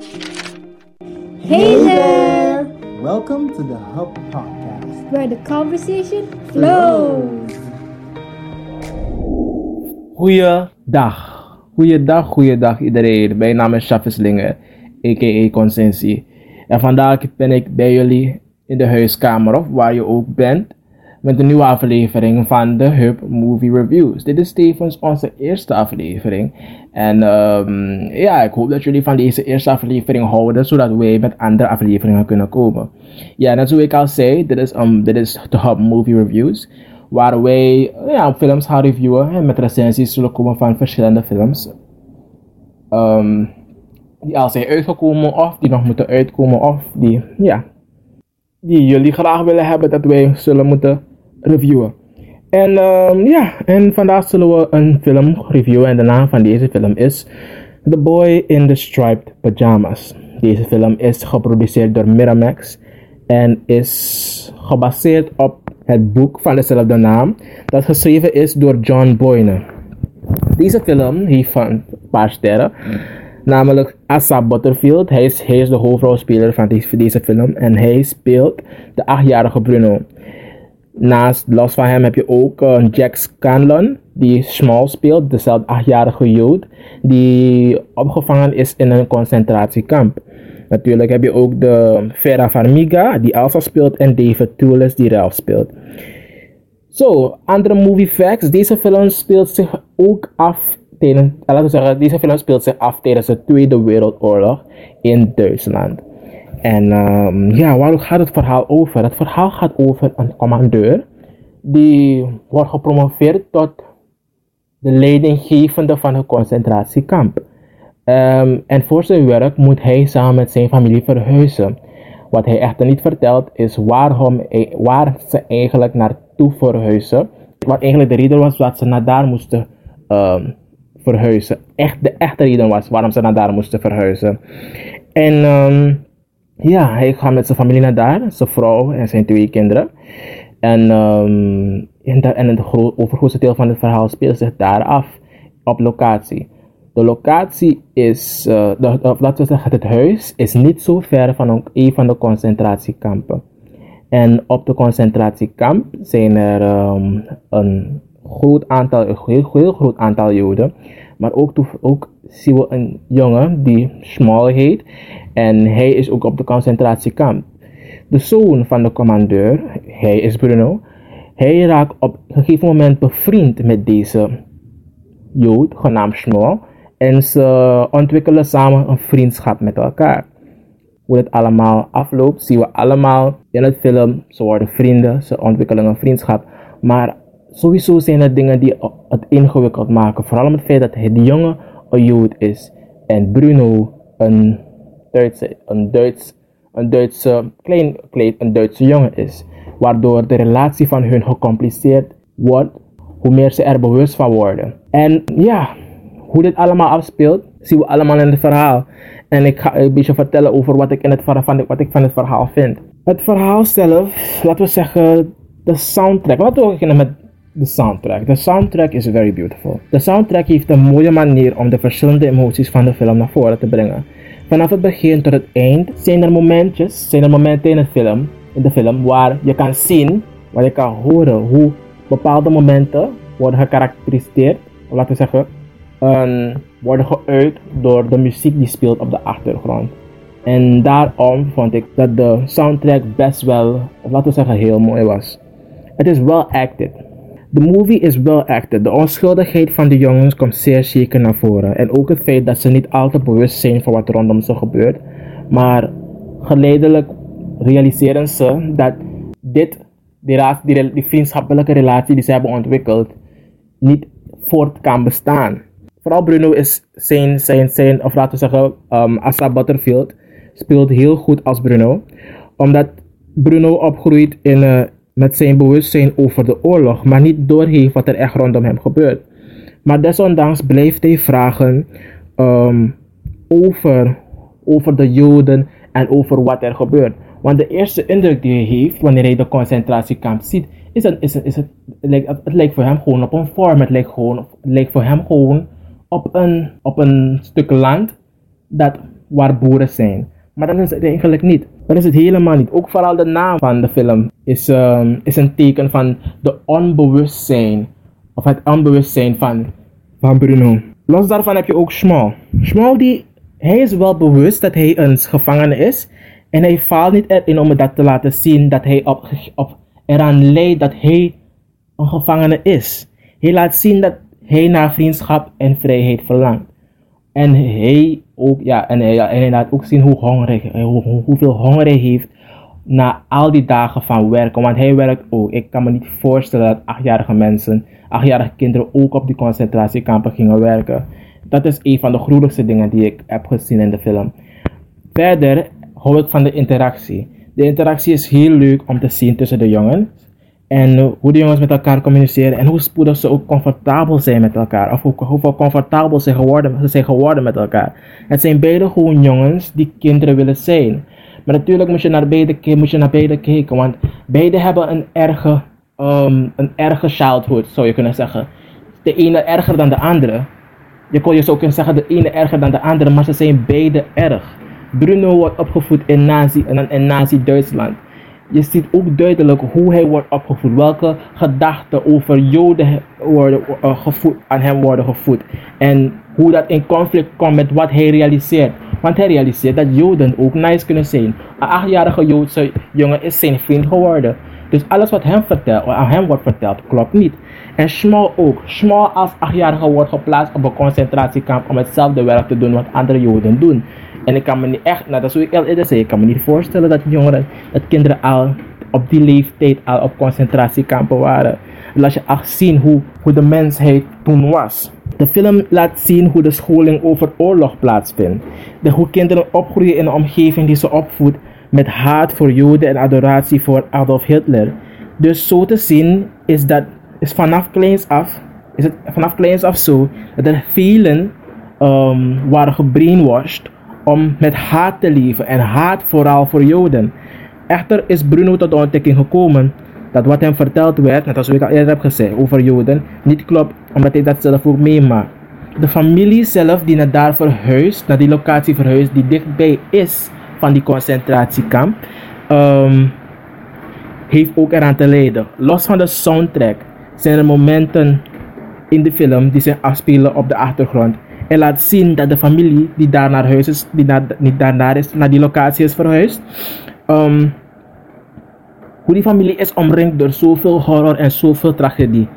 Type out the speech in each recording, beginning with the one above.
Hey there! Welcome to the Hub Podcast. Where the conversation flows. Goeiedag. Goeiedag, goeiedag iedereen. Mijn naam is Chaffis Linger, a.k.a. Consensie. En vandaag ben ik bij jullie in de huiskamer of waar je ook bent. Met een nieuwe aflevering van de Hub Movie Reviews. Dit is tevens onze eerste aflevering. En um, ja, ik hoop dat jullie van deze eerste aflevering houden, zodat wij met andere afleveringen kunnen komen. Ja, net zoals ik al zei, dit is, um, dit is de Hub Movie Reviews. Waar wij ja, films gaan reviewen en met recensies zullen komen van verschillende films. Um, die al zijn uitgekomen of die nog moeten uitkomen of die, ja, die jullie graag willen hebben dat wij zullen moeten reviewen. En um, ja, en vandaag zullen we een film reviewen en de naam van deze film is The Boy in the Striped Pajamas. Deze film is geproduceerd door Miramax en is gebaseerd op het boek van dezelfde naam dat geschreven is door John Boyne. Deze film heeft van een paar sterren, namelijk Asa Butterfield. Hij is, hij is de hoofdrolspeler van deze, deze film en hij speelt de achtjarige Bruno. Naast los van hem heb je ook uh, Jack Scanlon, die Small speelt, dezelfde achtjarige Jood, die opgevangen is in een concentratiekamp. Natuurlijk heb je ook de Vera Farmiga, die Elsa speelt, en David Toulis, die Ralph speelt. Zo, andere movie facts. Deze film speelt zich ook af tijdens, laten we zeggen, deze film speelt zich af tijdens de Tweede Wereldoorlog in Duitsland. En um, ja, waar gaat het verhaal over? Het verhaal gaat over een commandeur die wordt gepromoveerd tot de leidinggevende van een concentratiekamp. Um, en voor zijn werk moet hij samen met zijn familie verhuizen. Wat hij echter niet vertelt is waarom, waar ze eigenlijk naartoe verhuizen. Wat eigenlijk de reden was dat ze naar daar moesten um, verhuizen. Echt, de echte reden was waarom ze naar daar moesten verhuizen. En um, ja, hij gaat met zijn familie naar daar, zijn vrouw en zijn twee kinderen. En, um, en, en het overgrootste deel van het verhaal speelt zich daar af op locatie. De locatie is, uh, de, laten we zeggen, het huis is niet zo ver van een, van de concentratiekampen. En op de concentratiekamp zijn er um, een groot aantal, een heel groot aantal Joden. Maar ook, ook zien we een jongen die Small heet. En hij is ook op de concentratiekamp. De zoon van de commandeur, hij is Bruno. Hij raakt op een gegeven moment bevriend met deze Jood, genaamd Small. En ze ontwikkelen samen een vriendschap met elkaar. Hoe het allemaal afloopt, zien we allemaal in het film. Ze worden vrienden, ze ontwikkelen een vriendschap. Maar sowieso zijn er dingen die het ingewikkeld maken. Vooral met het feit dat hij de jongen een Jood is. En Bruno een Duitse, een Duits, een Duitse, klein, klein, een Duitse jongen is. Waardoor de relatie van hun gecompliceerd wordt, hoe meer ze er bewust van worden. En ja, hoe dit allemaal afspeelt, zien we allemaal in het verhaal. En ik ga een beetje vertellen over wat ik, in het, wat ik van het verhaal vind. Het verhaal zelf, laten we zeggen, de soundtrack. Laten we beginnen met de soundtrack. De soundtrack is very beautiful. De soundtrack heeft een mooie manier om de verschillende emoties van de film naar voren te brengen. Vanaf het begin tot het eind zijn er momentjes, zijn er momenten in, het film, in de film waar je kan zien, waar je kan horen hoe bepaalde momenten worden gekarakteriseerd, of laten we zeggen, um, worden geuit door de muziek die speelt op de achtergrond. En daarom vond ik dat de soundtrack best wel, laten we zeggen, heel mooi was. Het is well acted. De movie is well acted. De onschuldigheid van de jongens komt zeer zeker naar voren. En ook het feit dat ze niet altijd bewust zijn van wat rondom ze gebeurt. Maar geleidelijk realiseren ze dat dit, die, die, die vriendschappelijke relatie die ze hebben ontwikkeld, niet voort kan bestaan. Vooral Bruno is zijn, zijn, zijn of laten we zeggen, um, Asa Butterfield speelt heel goed als Bruno. Omdat Bruno opgroeit in, uh, met zijn bewustzijn over de oorlog, maar niet doorheeft wat er echt rondom hem gebeurt. Maar desondanks blijft hij vragen um, over, over de Joden en over wat er gebeurt. Want de eerste indruk die hij heeft wanneer hij de concentratiekamp ziet, is, het, is, het, lijkt, het lijkt voor hem gewoon op een vorm. Het lijkt, gewoon, het lijkt voor hem gewoon op een, op een stuk land dat waar boeren zijn. Maar dat is het eigenlijk niet. Dat is het helemaal niet. Ook vooral de naam van de film is, ehm, is een teken van de onbewustzijn. Of het onbewustzijn van, van Bruno. Los daarvan heb je ook Schmal. Schmal die, hij is wel bewust dat hij een gevangene is. En hij faalt niet erin om dat te laten zien dat hij op, op, eraan leidt dat hij een gevangene is. Hij laat zien dat hij naar vriendschap en vrijheid verlangt. En hij ook, ja, en hij, en hij laat ook zien hoe hongerig, hoe, hoeveel honger hij heeft na al die dagen van werken. Want hij werkt ook. Ik kan me niet voorstellen dat achtjarige mensen, achtjarige kinderen ook op die concentratiekampen gingen werken. Dat is een van de gruwelijkste dingen die ik heb gezien in de film. Verder hou ik van de interactie. De interactie is heel leuk om te zien tussen de jongens. En hoe de jongens met elkaar communiceren en hoe spoedig ze ook comfortabel zijn met elkaar. Of hoe, hoeveel comfortabel ze, geworden, ze zijn geworden met elkaar. Het zijn beide gewoon jongens die kinderen willen zijn. Maar natuurlijk moet je naar beide, moet je naar beide kijken. Want beide hebben een erge, um, een erge childhood, zou je kunnen zeggen. De ene erger dan de andere. Je kon je zo kunnen zeggen, de ene erger dan de andere. Maar ze zijn beide erg. Bruno wordt opgevoed in Nazi, in Nazi-Duitsland je ziet ook duidelijk hoe hij wordt opgevoed. Welke gedachten over Joden worden, uh, gevoed, aan hem worden gevoed. En hoe dat in conflict komt met wat hij realiseert. Want hij realiseert dat Joden ook nice kunnen zijn. Een achtjarige Joodse jongen is zijn vriend geworden. Dus alles wat hem aan hem wordt verteld, klopt niet. En Schmal ook. Schmal als achtjarige wordt geplaatst op een concentratiekamp om hetzelfde werk te doen wat andere Joden doen. En ik kan me niet echt, nou dat is hoe ik al eerder zei, ik kan me niet voorstellen dat jongeren, dat kinderen al op die leeftijd al op concentratiekampen waren. Laat je echt zien hoe, hoe de mensheid toen was. De film laat zien hoe de scholing over oorlog plaatsvindt. De, hoe kinderen opgroeien in een omgeving die ze opvoedt met haat voor Joden en adoratie voor Adolf Hitler. Dus zo te zien is dat is vanaf kleins af, is het vanaf kleins af zo dat er velen um, waren gebrainwashed om met haat te leven en haat vooral voor Joden. Echter is Bruno tot de ontdekking gekomen dat wat hem verteld werd, net als ik al eerder heb gezegd over Joden, niet klopt omdat hij dat zelf ook meemaakt. De familie zelf die naar daar verhuist, naar die locatie verhuist die dichtbij is van die concentratiekamp, um, heeft ook eraan te lijden. Los van de soundtrack zijn er momenten in de film die zich afspelen op de achtergrond en laat zien dat de familie die daar naar huis is, die niet daarnaar is, naar die locatie is verhuisd, um, hoe die familie is omringd door zoveel horror en zoveel tragedie.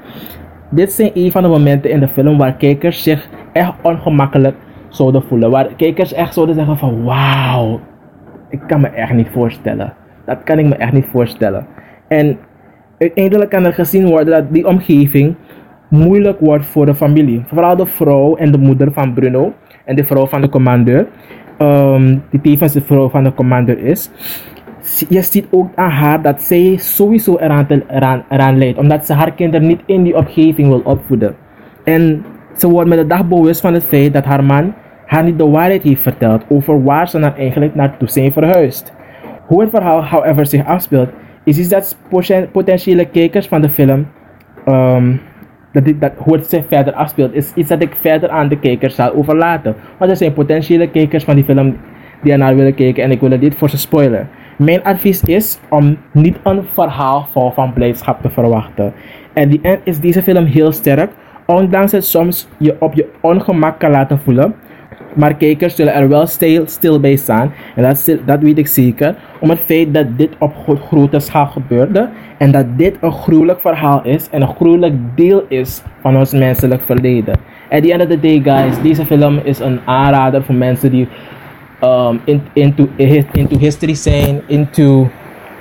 Dit zijn een van de momenten in de film waar kijkers zich echt ongemakkelijk zouden voelen. Waar kijkers echt zouden zeggen van wauw, ik kan me echt niet voorstellen. Dat kan ik me echt niet voorstellen. En uiteindelijk kan er gezien worden dat die omgeving moeilijk wordt voor de familie. Vooral de vrouw en de moeder van Bruno en de vrouw van de commandeur, um, die tevens de vrouw van de commandeur is. Je ziet ook aan haar dat zij sowieso eraan, te, eraan, eraan leidt, omdat ze haar kinderen niet in die omgeving wil opvoeden. En ze wordt met de dag bewust van het feit dat haar man haar niet de waarheid heeft verteld over waar ze nou eigenlijk naartoe zijn verhuisd. Hoe het verhaal, however, zich afspeelt, is iets dat potentiële kijkers van de film um, dat, dit, dat hoe het zich verder afspeelt, is iets dat ik verder aan de kijkers zal overlaten. Want er zijn potentiële kijkers van die film die ernaar willen kijken en ik wil dit voor ze spoilen. Mijn advies is om niet een verhaal vol van blijdschap te verwachten. En die end is deze film heel sterk, ondanks het soms je op je ongemak kan laten voelen. Maar kijkers zullen er wel stil, stil bij staan. En dat, dat weet ik zeker. Om het feit dat dit op grote schaal gebeurde. En dat dit een gruwelijk verhaal is. En een gruwelijk deel is van ons menselijk verleden. At the end of the day guys. Deze film is een aanrader voor mensen die um, in, into, into history zijn. Into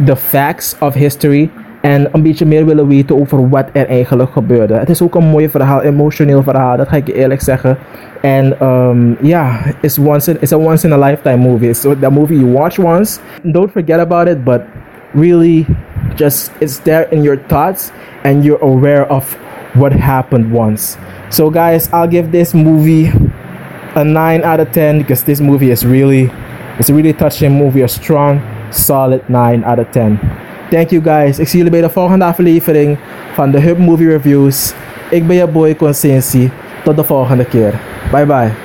the facts of history. En een beetje meer willen weten over wat er eigenlijk gebeurde. Het is ook een mooi verhaal, emotioneel verhaal, dat ga ik je eerlijk zeggen. En um, yeah, it's once in, it's a once in a lifetime movie. So the movie you watch once, don't forget about it, but really just it's there in your thoughts and you're aware of what happened once. So guys, I'll give this movie a 9 out of 10 because this movie is really it's a really touching movie, a strong, solid 9 out of 10. Thank you guys. Ik zie jullie bij de volgende aflevering van de Hub Movie Reviews. Ik ben je boy Consensie. Tot de volgende keer. Bye bye.